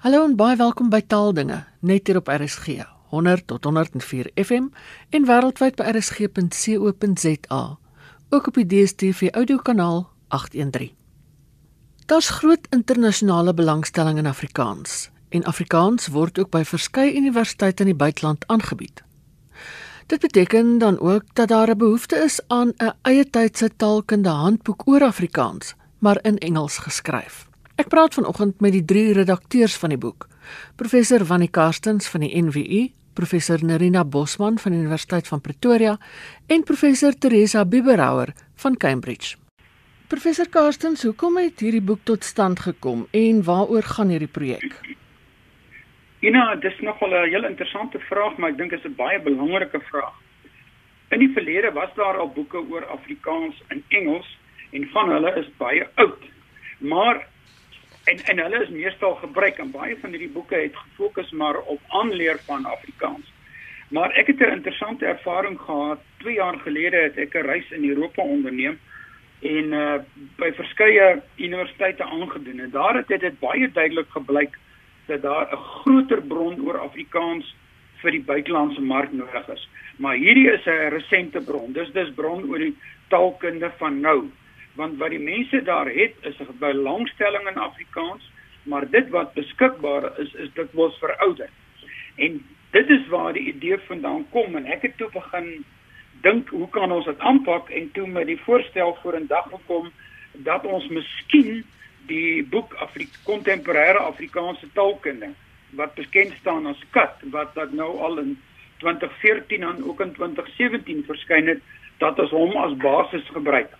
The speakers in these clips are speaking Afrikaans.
Hallo en baie welkom by Taaldinge, net hier op RSG 100 tot 104 FM en wêreldwyd by rsg.co.za. Ook op die DStv audiokanaal 813. Daar's groot internasionale belangstelling in Afrikaans en Afrikaans word ook by verskeie universiteite in die buiteland aangebied. Dit beteken dan ook dat daar 'n behoefte is aan 'n eie tydse taalkunde handboek oor Afrikaans, maar in Engels geskryf. Ek praat vanoggend met die drie redakteurs van die boek. Professor Wannie Karstens van die NWU, professor Nerina Bosman van die Universiteit van Pretoria en professor Teresa Biberauer van Cambridge. Professor Karstens, hoekom het hierdie boek tot stand gekom en waaroor gaan hierdie projek? Ina, dis nogal 'n heel interessante vraag, maar ek dink dit is 'n baie belangrike vraag. In die verlede was daar al boeke oor Afrikaans in Engels en van hulle is baie oud. Maar en en hulle is meestal gebruik en baie van hierdie boeke het gefokus maar op aanleer van Afrikaans. Maar ek het 'n interessante ervaring gehad. 2 jaar gelede het ek 'n reis in Europa onderneem en uh by verskeie universiteite aangedoen en daar het dit baie duidelik gebleik dat daar 'n groter bron oor Afrikaans vir die buitelandse mark nodig is. Maar hierdie is 'n resente bron. Dis dis bron oor die taalkunde van nou. Want wat die mense daar het is 'n belangstelling in Afrikaans, maar dit wat beskikbaar is is dit was verouderd. En dit is waar die idee vandaan kom en ek het toe begin dink hoe kan ons dit aanpak en toe met die voorstel voor in dag gekom dat ons miskien die boek Afrika kontemporêre Afrikaanse taalkunde wat bekend staan as KAT wat dat nou al in 2014 en ook in 2017 verskyn het dat ons hom as basis gebruik.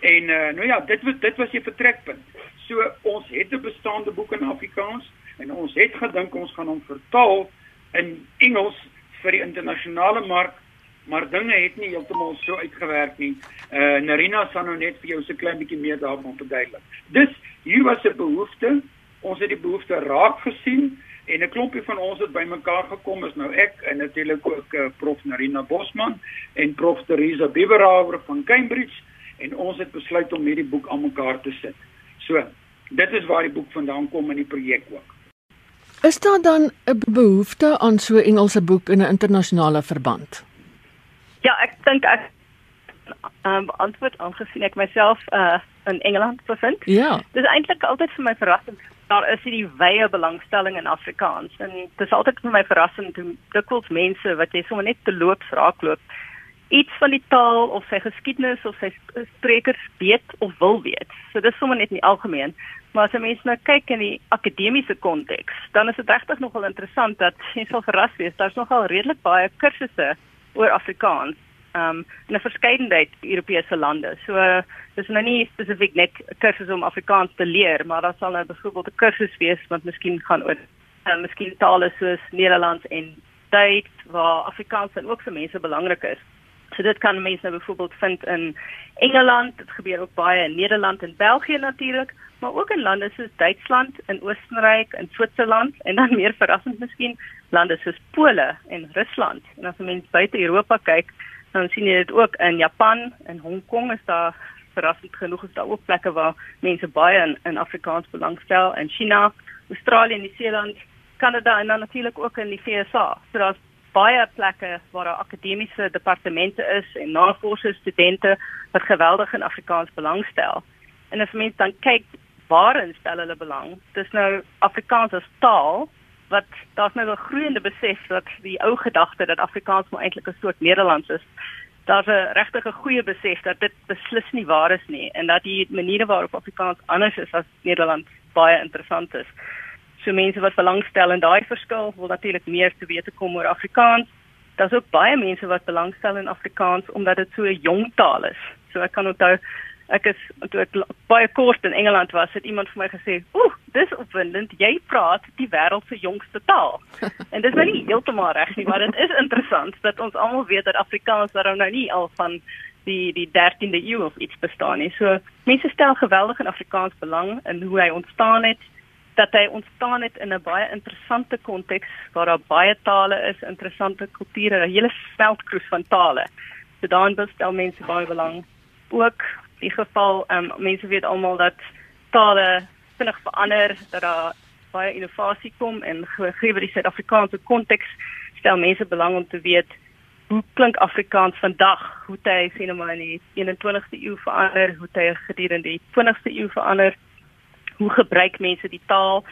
En uh, nou ja, dit was dit was die vertrekpunt. So ons het 'n bestaande boek in Afrikaans en ons het gedink ons gaan hom vertaal in Engels vir die internasionale mark maar dinge het nie heeltemal so uitgewerk nie. Eh uh, Narina sal nou net vir jou so klein bietjie meer daarvan verduidelik. Dus hier was 'n behoefte. Ons het die behoefte raak gesien en 'n klompie van ons het bymekaar gekom is nou ek en natuurlik ook uh, prof Narina Bosman en prof Teresa Biberauer van Cambridge en ons het besluit om hierdie boek aan mekaar te sit. So, dit is waar die boek vandaan kom in die projek ook. Is daar dan 'n behoefte aan so 'n Engelse boek in 'n internasionale verband? Ja, ek dink ek um, antwoord aangesien ek myself uh in Engeland bevind. Ja. Dis eintlik altyd vir my verrassend. Daar is hierdie wye belangstelling in Afrikaans en dit is altyd vir my verrassend hoe dikwels mense wat jy sommer net te loop raakloop iets van die taal of sy geskiedenis of sy sprekers weet of wil weet. So dis sommer net in die algemeen. Maar as jy mens nou kyk in die akademiese konteks, dan is dit regtig nogal interessant dat jy sal verras wees. Daar's nogal redelik baie kursusse oor Afrikaans um in 'n verskeidenheid Europese lande. So dis nou nie spesifiek net 'n kursus om Afrikaans te leer, maar daar sal nou byvoorbeeld 'n kursus wees wat miskien gaan oor uh, miskien tale soos Nederlands en Duits waar Afrikaans dan ook vir mense belangrik is. So dit kan mense nou byvoorbeeld vind in Engeland, dit gebeur ook baie in Nederland en België natuurlik, maar ook in lande soos Duitsland, in Oostenryk, in Switserland en dan meer verrassend miskien lande soos Pole en Rusland. En as mense buite Europa kyk, dan sien jy dit ook in Japan en Hong Kong is daar verrassend genoeg is daar ook plekke waar mense baie in, in Afrikaans belangstel en China, Australië, Nieu-Seeland, Kanada en dan natuurlik ook in die VSA. So daar's baie plekke waar daar akademiese departemente is en navorsingsstudente wat geweldig in Afrikaans belangstel. En as mense dan kyk waarin stel hulle belang? Dis nou Afrikaans as taal wat daar's nou 'n groeiende besef dat die ou gedagte dat Afrikaans maar eintlik 'n soort Nederlands is. Daar's 'n regtig 'n goeie besef dat dit beslis nie waar is nie en dat die maniere waarop Afrikaans anders is as Nederlands baie interessant is. So mense wat belangstel in daai verskil wil natuurlik meer te weet kom oor Afrikaans. Daar's ook baie mense wat belangstel in Afrikaans omdat dit so 'n jong taal is. So ek kan onthou ek is toe ek baie kort in Engeland was, het iemand vir my gesê, "Oeh, dis opwindend. Jy praat die wêreld se jongste taal." en dis nou nie heeltemal reg nie, maar dit is interessant dat ons almal weet dat Afrikaans daar nou nie al van die die 13de eeu of iets bestaan nie. So mense stel geweldig in Afrikaans belang in hoe hy ontstaan het dat hy ontstaan het in 'n baie interessante konteks waar daar baie tale is, interessante kulture, 'n hele veldkruis van tale. So daarin stel mense baie belang. Ook die geval ehm um, mense weet almal dat tale vinnig verander dat daar baie innovasie kom en gegee die Suid-Afrikaanse konteks stel mense belang om te weet hoe klink Afrikaans vandag? Hoe het hy sien hom in die 21ste eeu verander? Hoe het hy gedurende die 20ste eeu verander? Hoe gebruik mense die taal?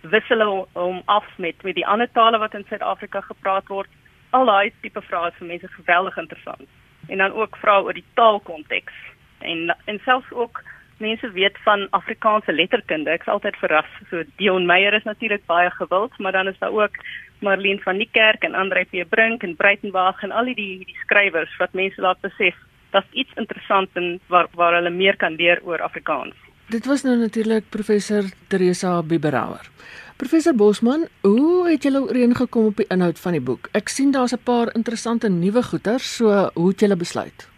Wissel hom af met met die ander tale wat in Suid-Afrika gepraat word? Al daai tipe vrae is vir mense geweldig interessant. En dan ook vrae oor die taalkonteks. En en selfs ook mense weet van Afrikaanse letterkunde. Ek's altyd verras. So Dion Meyer is natuurlik baie gewild, maar dan is daar ook Marlene van die Kerk en Andre P Brink en Breitenberg en al die die skrywers wat mense laat besef dat iets interessant en waar waar hulle meer kan leer oor Afrikaans. Dit was nou natuurlik professor Teresa Biberauer. Professor Bosman, hoe het julle ooreengekom op die inhoud van die boek? Ek sien daar's 'n paar interessante nuwe goeters, so hoe het julle besluit?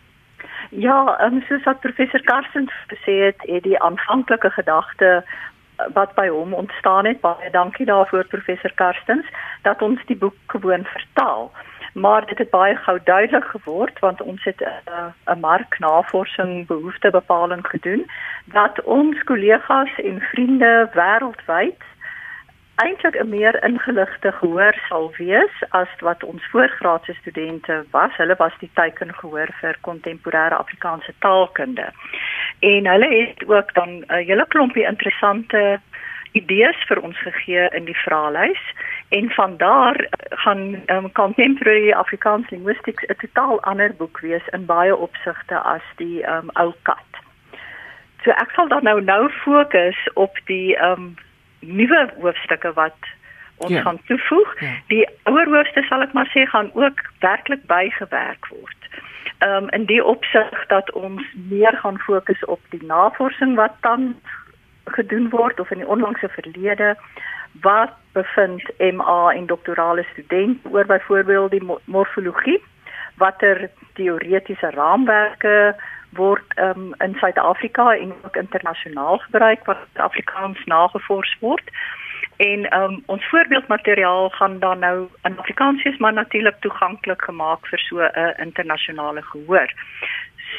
Ja, um, soos wat professor Karstens gesê het, het die aanvanklike gedagte eh, wat by hom ontstaan het, baie dankie daarvoor professor Karstens, dat ons die boek gewoon vertaal. Maar dit het baie gou duidelik geword want ons het eh, 'n uh, marknavorsing behoeftebepaling gedoen dat ons kollegas en vriende wêreldwyd eintlik 'n meer ingeligte gehoor sal wees as wat ons voorgraadse studente was. Hulle was die teiken gehoor vir kontemporêre Afrikaanse taalkunde. En hulle het ook dan 'n hele klompie interessante idees vir ons gegee in die vraelys en van daar gaan um, contemporary Afrikaans linguistics 'n totaal ander boek wees in baie opsigte as die um, ou kat. So ek sal dan nou nou fokus op die um, nuwe hoofstukke wat ons ja. gaan toevoeg. Ja. Die ouer hoofstukke sal ek maar sê gaan ook werklik bygewerk word. Ehm um, in die opsig dat ons meer gaan fokus op die navorsing wat dan gedoen word of in die onlangse verlede wat bevind MA en doktorale studente oor byvoorbeeld die morfologie watter teoretiese raamwerke word um, in Suid-Afrika en ook internasionaal gebruik wat Afrikaans nagevors word. En um, ons voorbeeldmateriaal gaan dan nou in Afrikaans wees, maar natuurlik toeganklik gemaak vir so 'n internasionale gehoor.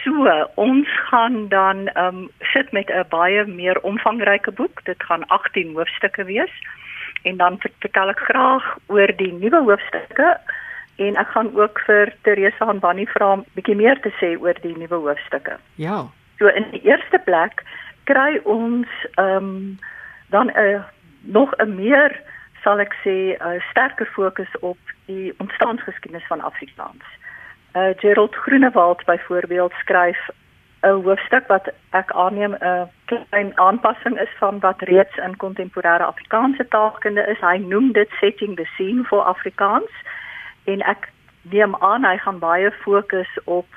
So, ons gaan dan um, sit met 'n baie meer omvangryke boek. Dit gaan 18 hoofstukke wees. En dan vertel ek graag oor die nuwe hoofstukke en ek gaan ook vir Teresa en Bonnie vra 'n bietjie meer te sê oor die nuwe hoofstukke. Ja. So in die eerste plek kry ons ehm um, dan 'n uh, nog 'n meer sal ek sê 'n uh, sterker fokus op die ontstaansgeskiedenis van Afrikaans. Uh Gerald Groenewald byvoorbeeld skryf 'n hoofstuk wat ek aanneem 'n klein aanpassing is van wat reeds in kontemporêre Afrikaanse taalkunde is. Hy noem dit setting the scene for Afrikaans en ek neem aan hy gaan baie fokus op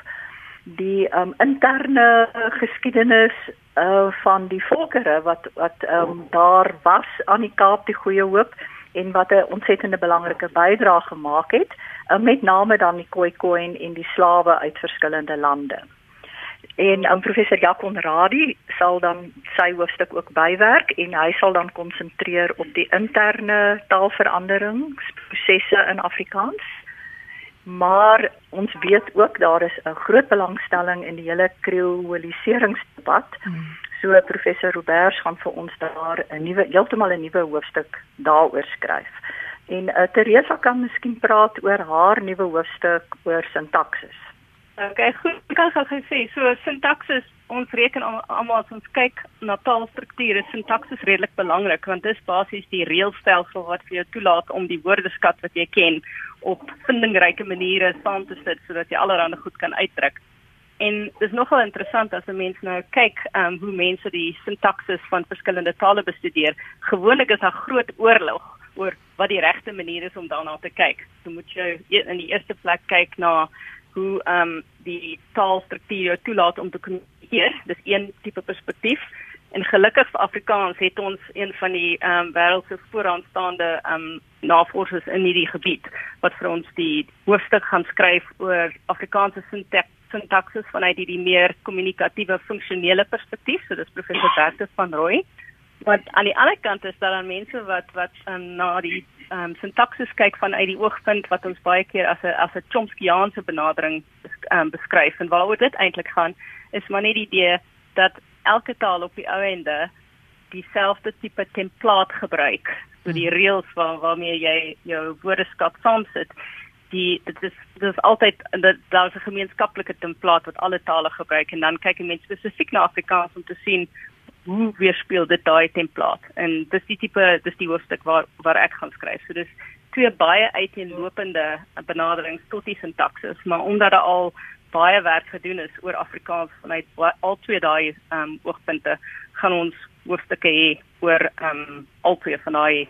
die um, interne geskiedenis uh, van die volkere wat wat um, daar was aan die Kaap die Goeie Hoop en wat 'n ontsettende belangrike bydrae gemaak het uh, met name dan die Khoikhoi en die slawe uit verskillende lande. En um, professor Jacques Radi sal dan sy hoofstuk ook bywerk en hy sal dan konsentreer op die interne taalveranderingsprosesse in Afrikaans. Maar ons weet ook daar is 'n groot belangstelling in die hele kreoliseringsdebat. Hmm. So professor Roberts gaan vir ons daar 'n nuwe heeltemal 'n nuwe hoofstuk daaroor skryf. En uh, Teresa kan miskien praat oor haar nuwe hoofstuk oor sintaksis. Okay, goed. Ek kan gou sê, so sintaksis, ons reken almal as ons kyk na taalstrukture, sintaksis redelik belangrik want dit is basies die reëlstelsel wat vir jou toelaat om die woordeskat wat jy ken op vindingryke maniere saam te sit sodat jy allerlei goed kan uitdruk. En dit is nogal interessant as mens nou kyk um, hoe mense die sintaksis van verskillende tale bestudeer. Gewoonlik is daar groot oorlog oor wat die regte manier is om daarna te kyk. So moet jy in die eerste plek kyk na hoe ehm um, die taalstruktuur toelaat om te kommunikeer. Dis een tipe perspektief. En gelukkig vir Afrikaans het ons een van die ehm um, wêreld se vooraanstaande ehm um, navorsers in hierdie gebied wat vir ons die hoofstuk gaan skryf oor Afrikaanse sintaksis vanuit die, die meer kommunikatiewe funksionele perspektief. So dis professor Bertus van Rooi. Want aan die ander kant is daar dan mense wat wat um, na die um, sintaksis kyk vanuit die oogpunt wat ons baie keer as 'n as 'n Chomskyaanse benadering um, beskryf en waaroor dit eintlik gaan is maar net die idee dat elke taal op die ou ende dieselfde tipe template gebruik So die hmm. reëls waar waarmee jy jou woordeskat saamsit, die dit is dit is altyd dat daar's 'n gemeenskaplike template wat alle tale gebruik en dan kyk net spesifiek na Afrikaans om te sien hoe weerspieël dit daai template. En dis die tipe dis die hoofstuk waar waar ek gaan skryf. So dis twee baie uiteenlopende benaderings tot die sintaksis, maar omdat daar al baie werk gedoen is oor Afrikaans vanuit al twee daai ehm um, oogpunte gaan ons hoofstukke hê oor ehm um, al twee van daai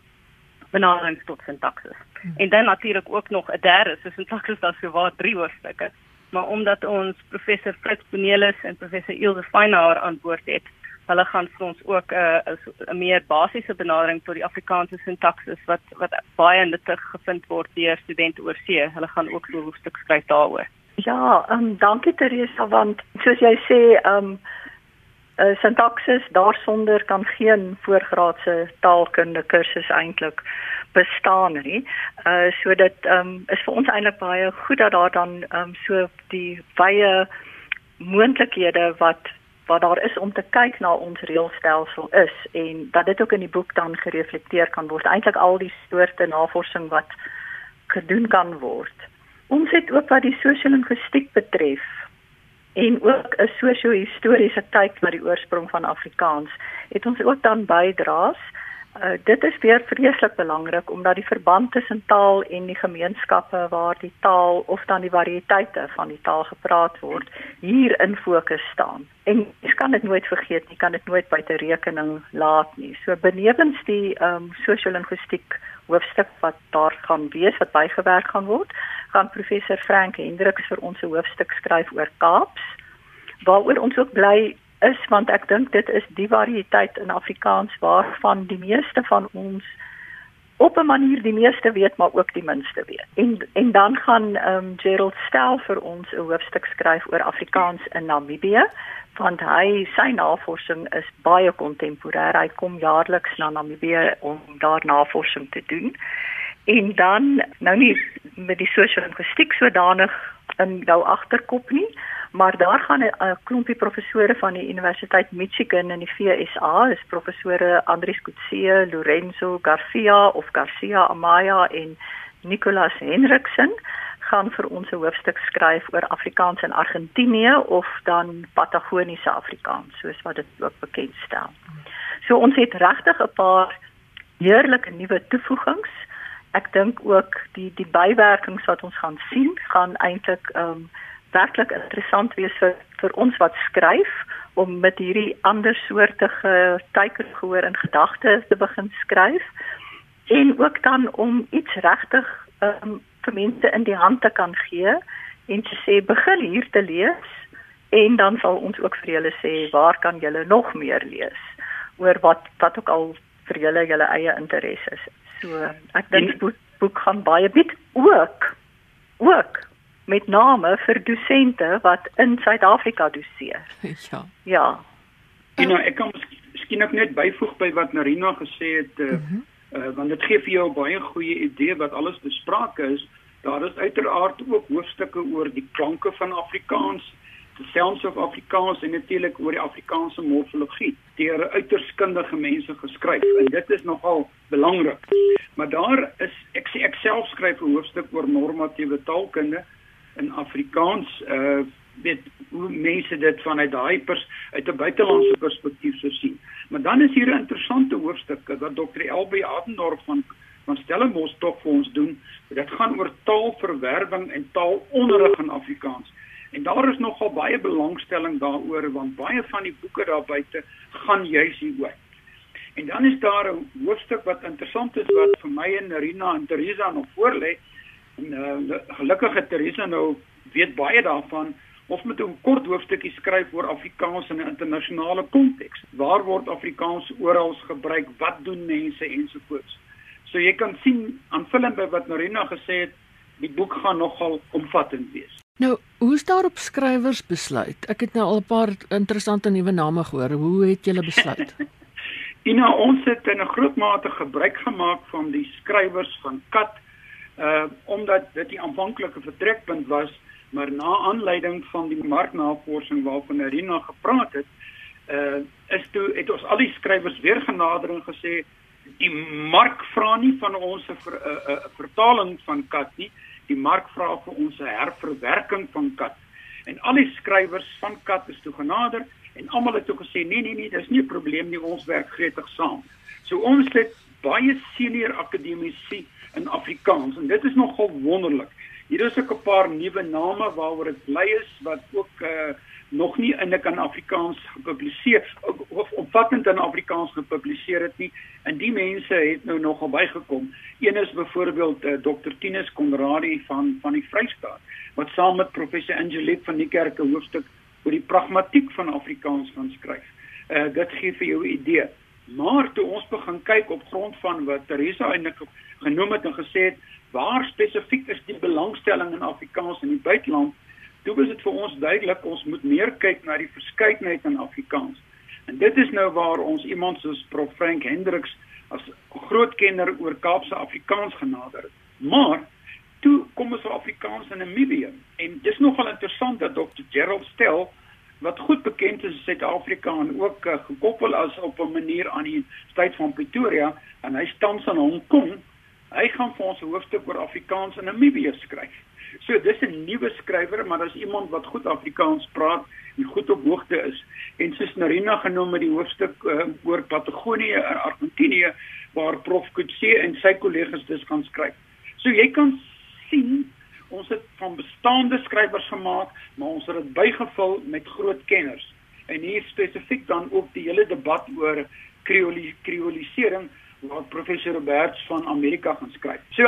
benaderings tot sintaksis. Hmm. En dan natuurlik ook nog 'n derde, so sintaksis daar sou waar drie hoofstukke. Maar omdat ons professor Fritz Bonelis en professor Ilse Feinauer aan boord het, hulle gaan vir ons ook 'n uh, 'n meer basiese benadering tot die Afrikaanse sintaksis wat wat baie nuttig gevind word deur studente oor see. Hulle gaan ook so 'n hoofstuk skryf daaroor. Ja, ehm um, dankie Teresa want soos jy sê, ehm um, uh, sintaksis daarsonder kan geen voorgraadse taalkunde kursus eintlik bestaan nie. Uh so dit um, is vir ons eintlik baie goed dat daar dan um, so die wye moontlikhede wat wat daar is om te kyk na ons reëlstelsel is en dat dit ook in die boek dan gereflekteer kan word. Eintlik al die soorte navorsing wat gedoen kan word. Ons het ook wat die sosio-linguistiek betref en ook 'n sosio-historiese kyk na die oorsprong van Afrikaans, het ons ook dan bydraes. Uh, dit is weer vreeslik belangrik omdat die verband tussen taal en die gemeenskappe waar die taal of dan die variëteite van die taal gepraat word hier in fokus staan. En jy kan dit nooit vergeet nie, kan dit nooit buite rekening laat nie. So benewens die ehm um, sosio-linguistiek hoofstuk wat daar gaan wees wat bygewerk gaan word, gaan professor Frank Hendriks vir ons 'n hoofstuk skryf oor Kaaps. Waaroor ons ook bly is want ek dink dit is die variëteit in Afrikaans waarvan die meeste van ons op 'n manier die meeste weet maar ook die minste weet. En en dan gaan ehm um, Gerald Stel vir ons 'n hoofstuk skryf oor Afrikaans in Namibië want hy sy navorsing is baie kontemporêr. Hy kom jaarliks na Namibië om daar navorsing te doen. En dan nou nie met die sosio-linguistiek sodanig in jou agterkop nie, maar daar gaan 'n klompie professore van die Universiteit Michigan in die VSA, is professore Andries Kutse, Lorenzo Garcia of Garcia Amaya en Nicolas Henriksen gaan vir ons 'n hoofstuk skryf oor Afrikaans in Argentinië of dan Patagoniese Afrikaans, soos wat dit ook bekend stel. So ons het regtig 'n paar heerlike nuwe toevoegings. Ek dink ook die die bywerkings wat ons gaan sien, gaan eintlik ehm um, werklik interessant wees vir vir ons wat skryf om met hierdie ander soortige teikengehoor in gedagte te begin skryf en ook dan om iets regtig um, vir mense in die hand te kan gee en te sê begin hier te lees en dan sal ons ook vir julle sê waar kan julle nog meer lees oor wat wat ook al vir julle julle eie interesses. So ek dink die boek, boek gaan baie bied ook ook met name vir dosente wat in Suid-Afrika doseer. Ja. Ja. En nou ek kan miskien ook net byvoeg by wat Narina gesê het uh, mm -hmm. uh, want dit gee vir jou 'n baie goeie idee wat alles besprake is. Daar is uiteraard ook hoofstukke oor die klanke van Afrikaans, die sounds of Afrikaans en natuurlik oor die Afrikaanse morfologie deur uiters kundige mense geskryf en dit is nogal belangrik. Maar daar is ek sê ek self skryf 'n hoofstuk oor normatiewe taalkunde in Afrikaans uh weet hoe mense dit vanuit daai pers uit 'n buitelandse perspektief sou sien. Maar dan is hier 'n interessante hoofstuk wat Dr. Elbe Adendorf van van Stellenbosch tog vir ons doen. Dit gaan oor taalverwerwing en taalonderrig in Afrikaans. En daar is nogal baie belangstelling daaroor want baie van die boeke daar buite gaan juis hieroor. En dan is daar 'n hoofstuk wat interessant is wat vir my en Rina en Teresa nog voorlê. En uh, gelukkig het Teresa nou weet baie daarvan. Ons moet 'n kort hoofstukkie skryf oor Afrikaans in 'n internasionale konteks. Waar word Afrikaans oral gebruik? Wat doen mense ensovoorts. So jy kan sien aanvullend by wat Marina gesê het, die boek gaan nogal omvattend wees. Nou, hoe is daar op skrywers besluit? Ek het nou al 'n paar interessante nuwe name gehoor. Hoe het julle besluit? Ina, ons het in 'n groot mate gebruik gemaak van die skrywers van Kat uh omdat dit die aanvanklike vertrekpunt was maar na aanleiding van die marknavorsing waarvan Irina gepraat het uh is toe het ons al die skrywers weer genader en gesê Die mark vra nie van ons 'n ver, uh, uh, vertaling van kat nie. Die mark vra vir ons 'n herverwerking van kat. En al die skrywers van kat is toe genader en almal het toe gesê nee nee nee, dis nie 'n probleem nie, ons werk gretig saam. So ons het baie senior akademici in Afrikaans en dit is nogal wonderlik. Hier is ook 'n paar nuwe name waaroor ek bly is wat ook uh, nog nie in 'n kan Afrikaans gepubliseer of omvattend in Afrikaans gepubliseer het nie. En die mense het nou nogal bygekom. Een is byvoorbeeld uh, eh, Dr Tinus Konradi van van die Vrystaat wat saam met professor Angelique van die kerk 'n hoofstuk oor die pragmatiek van Afrikaans gaan skryf. Uh dit gee vir jou 'n idee. Maar toe ons begin kyk op grond van wat Teresa eintlik genoem het en gesê het waar spesifiek is die belangstelling in Afrikaans in die buiteland, toe was dit vir ons duidelik ons moet meer kyk na die verskeidenheid in Afrikaans. En dit is nou waar ons iemand soos Prof Frank Hendriks as groot kenner oor Kaapse Afrikaans genader het. Maar toe kom ons op Afrikaans in Namibië en dis nogal interessant dat Dr Gerald Stel wat goed bekend is in Suid-Afrika en ook uh, gekoppel as op 'n manier aan die stad van Pretoria en hy staan in Hong Kong Hy gaan vir ons 'n hoofstuk oor Afrikaans in Namibië skryf. So dis 'n nuwe skrywer, maar dis iemand wat goed Afrikaans praat en goed op hoogte is. En soos Narina genoem met die hoofstuk uh, oor Patagonië en Argentinië waar Prof Kutse en sy kollegas dis gaan skryf. So jy kan sien ons het van bestaande skrywers gemaak, maar ons het dit bygevul met groot kenners. En hier spesifiek dan ook die hele debat oor kreolisering wat professor Roberts van Amerika gaan skryf. So,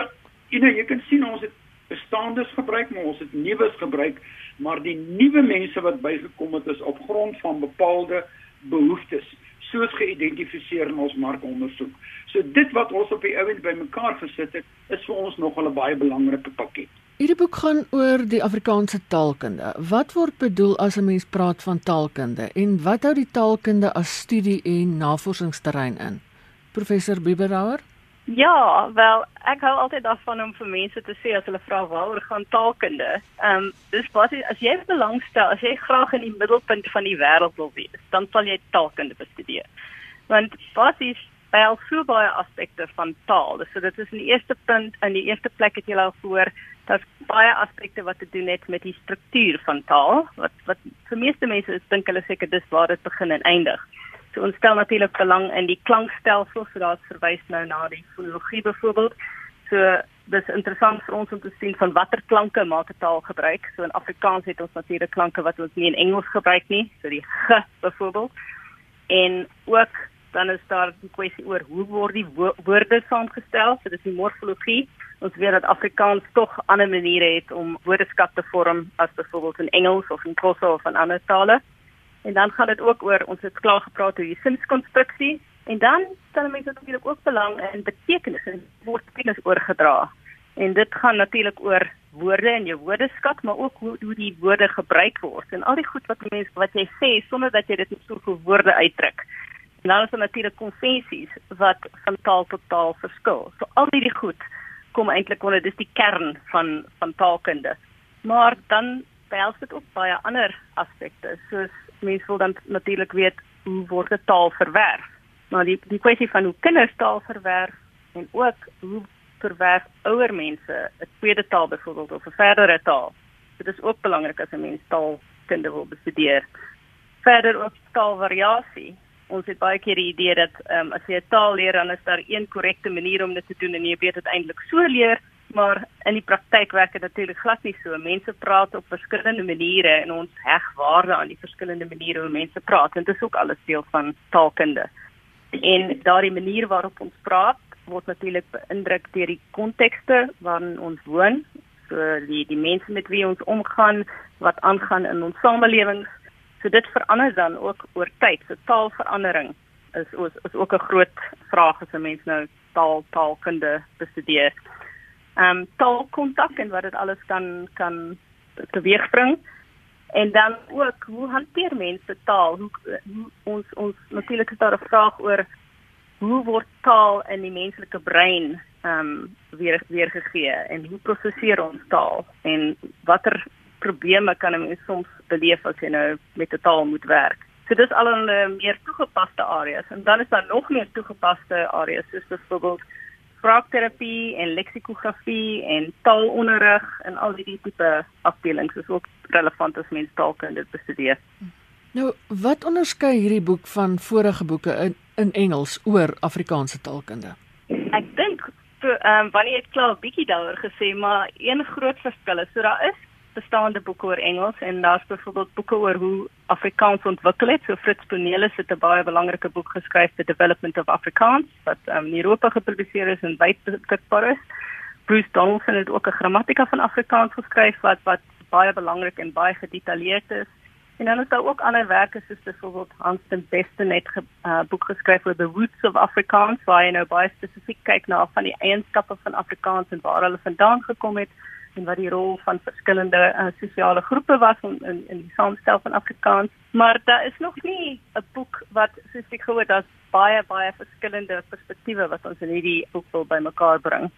you know, jy kan sien ons het bestaandes gebruik, maar ons het nuus gebruik, maar die nuwe mense wat bygekom het is op grond van bepaalde behoeftes soos geïdentifiseer in ons markondersoek. So dit wat ons op die ouend bymekaar gesit het, is vir ons nog 'n baie belangrike pakket. Hierdie boek gaan oor die Afrikaanse taalkunde. Wat word bedoel as 'n mens praat van taalkunde en wat hou die taalkunde as studie en navorsingsterrein in? professor Biberauer? Ja, wel, ek hou altyd daarvan om vir mense te sê as hulle vra waaroor gaan taalkunde. Ehm um, dis basies as jy belangstel, as jy graag in die middelpunt van die wêreld wil wees, dan sal jy taalkunde bestudeer. Want basies al so baie aspekte van taal. So dit is in die eerste punt in die eerste plek het jy al voor dat baie aspekte wat te doen het met die struktuur van taal wat wat vir meeste mense dink hulle seker dis waar dit begin en eindig. So ons stel natuurlik belang in die klankstelsel, so daar's verwys nou na die fonologie byvoorbeeld. So dis interessant vir ons om te sien van watter klanke maak 'n taal gebruik. So in Afrikaans het ons natuurlik klanke wat ons nie in Engels gebruik nie, so die g byvoorbeeld. En ook dan is daar 'n kwessie oor hoe word die wo woorde saamgestel? So dis die morfologie. Ons weet dat Afrikaans tog ander maniere het om woordeskat te vorm as byvoorbeeld in Engels of in Xhosa of in ander tale. En dan gaan dit ook oor ons het klaar gepraat oor die sinskonstruksie en dan stel mense natuurlik ook belang in betekenis en word betekenis oorgedra. En dit gaan natuurlik oor woorde en jou woordeskat, maar ook hoe hoe die woorde gebruik word en al die goed wat mense wat jy sê sonder dat jy dit in soveel woorde uitdruk. En dan is daar natuurlik konvensies wat van taal tot taal verskil. So al hierdie goed kom eintlik onder dis die kern van van taalkunde. Maar dan behels dit ook baie ander aspekte soos mense wil dan natuurlik weet hoe word taal verwerf. Maar die die kwessie van hoe kinders taal verwerf en ook hoe verwerf ouer mense 'n tweede taal byvoorbeeld of 'n verdere taal. Dit is ook belangrik as 'n mens taalkunde wil bestudeer. Verder ook taalvariasie. Ons het baie keer die idee dat um, as jy 'n taal leer dan is daar een korrekte manier om dit te doen en jy weet dit eintlik so leer maar in die praktyk werk dit natuurlik glad nie so. Mense praat op verskillende maniere en ons heg waarde aan die verskillende maniere hoe mense praat en dit is ook alles deel van taalkunde. En daardie manier waarop ons praat word natuurlik beïndruk deur die kontekste waarin ons woon, so die die mense met wie ons omgaan, wat aangaan in ons samelewings. So dit verander dan ook oor tyd. So taalverandering is is, is ook 'n groot vraag as 'n mens nou taal taalkunde bestudeer ehm um, taalkontak en wat dit alles kan kan teweegbring. En dan ook hoe hanteer mense taal? Hoe, hoe ons ons natuurlik is daar 'n vraag oor hoe word taal in die menslike brein ehm um, weer weergegee en hoe prosesseer ons taal en watter probleme kan 'n mens soms beleef as jy nou met 'n taal moet werk? So dis al 'n uh, meer toegepaste areas en dan is daar nog meer toegepaste areas soos byvoorbeeld spraakterapie en leksikografie en taalonderrig en al die tipe afdelings is ook relevant as mens taalkunde bestudeer. Nou, wat onderskei hierdie boek van vorige boeke in in Engels oor Afrikaanse taalkunde? Ek dink ehm um, wanneer ek klaar 'n bietjie daaroor gesê, maar een groot verskil is so daar is bestaande boeke oor Engels en daar's byvoorbeeld boeke oor hoe Afrikaans ontwikkel het. So Fritz Cornelis het 'n baie belangrike boek geskryf, The Development of Afrikaans, wat um, in Europa gepubliseer is en wyd beskikbaar is. Bruce Donaldson het ook 'n grammatika van Afrikaans geskryf wat wat baie belangrik en baie gedetailleerd is. En dan is daar ook ander werke soos byvoorbeeld Hans den Beste net 'n uh, boek geskryf oor the roots of Afrikaans waar hy nou baie spesifiek kyk na van die eienskappe van Afrikaans en waar hulle vandaan gekom het en wat die rol van verskillende uh, sosiale groepe was in in, in die samenstel van Afrikaans. Maar daar is nog nie 'n boek wat soos ek gehoor het, baie baie verskillende perspektiewe wat ons in hierdie boek wil bymekaar bring.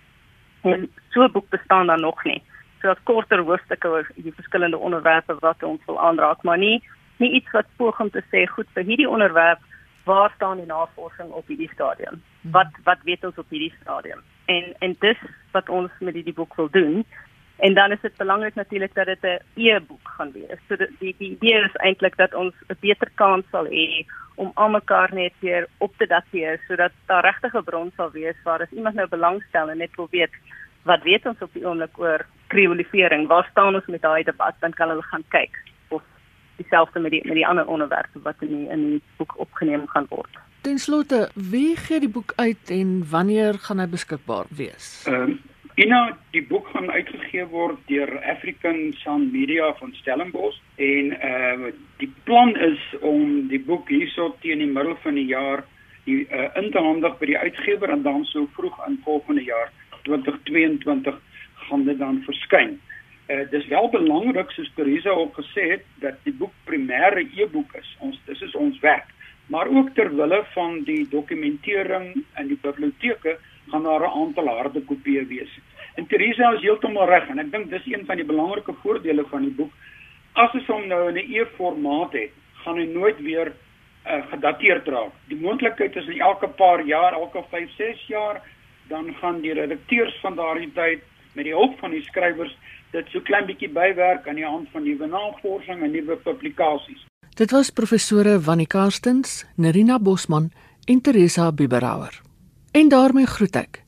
En so 'n boek bestaan daar nog nie. So dat korter hoofstukke oor die verskillende onderwerpe wat ons wil aanraak, maar nie nie iets wat poog om te sê goed vir hierdie onderwerp waar staan die navorsing op hierdie stadium? Wat wat weet ons op hierdie stadium? En en dis wat ons met hierdie boek wil doen En dan is dit belangrik natuurlik dat dit 'n e-boek gaan wees. So die die, die idee is eintlik dat ons 'n beter kans sal hê om almekaar net weer op te dateer sodat daar regtig 'n bron sal wees waar as iemand nou belangstel en net wil weet wat weet ons op die oomblik oor kreolifering, waar staan ons met daai debat, dan kan hulle gaan kyk of dieselfde met die met die ander onderwerpe wat in die, in die boek opgeneem gaan word. Ten slotte, wie gee die boek uit en wanneer gaan hy beskikbaar wees? Ehm um, Ina, die boek gaan uitgegee word deur African Sound Media van Stellenbosch en uh die plan is om die boek hierso teen die middel van die jaar die uh, in te handig by die uitgewer en dan so vroeg in volgende jaar 2022 gaan dit dan verskyn. Uh dis wel belangrik soos Teresa ook gesê het dat die boek primêre e-boek is. Ons dis is ons werk. Maar ook ter wille van die dokumentering in die biblioteke gaan daar 'n aantal harde kopieë wees. En Teresa is heeltemal reg en ek dink dis een van die belangrike voordele van die boek. As jy hom nou in 'n e-formaat het, gaan hy nooit weer uh, gedateerd raak. Die moontlikheid is in elke paar jaar, elke 5, 6 jaar, dan gaan die redakteurs van daardie tyd met die hulp van die skrywers dit so klein bietjie bywerk aan die hand van nuwe navorsing en nuwe publikasies. Dit was professore Wannie Karstens, Nerina Bosman en Teresa Biberauer. En daarmee groet ek.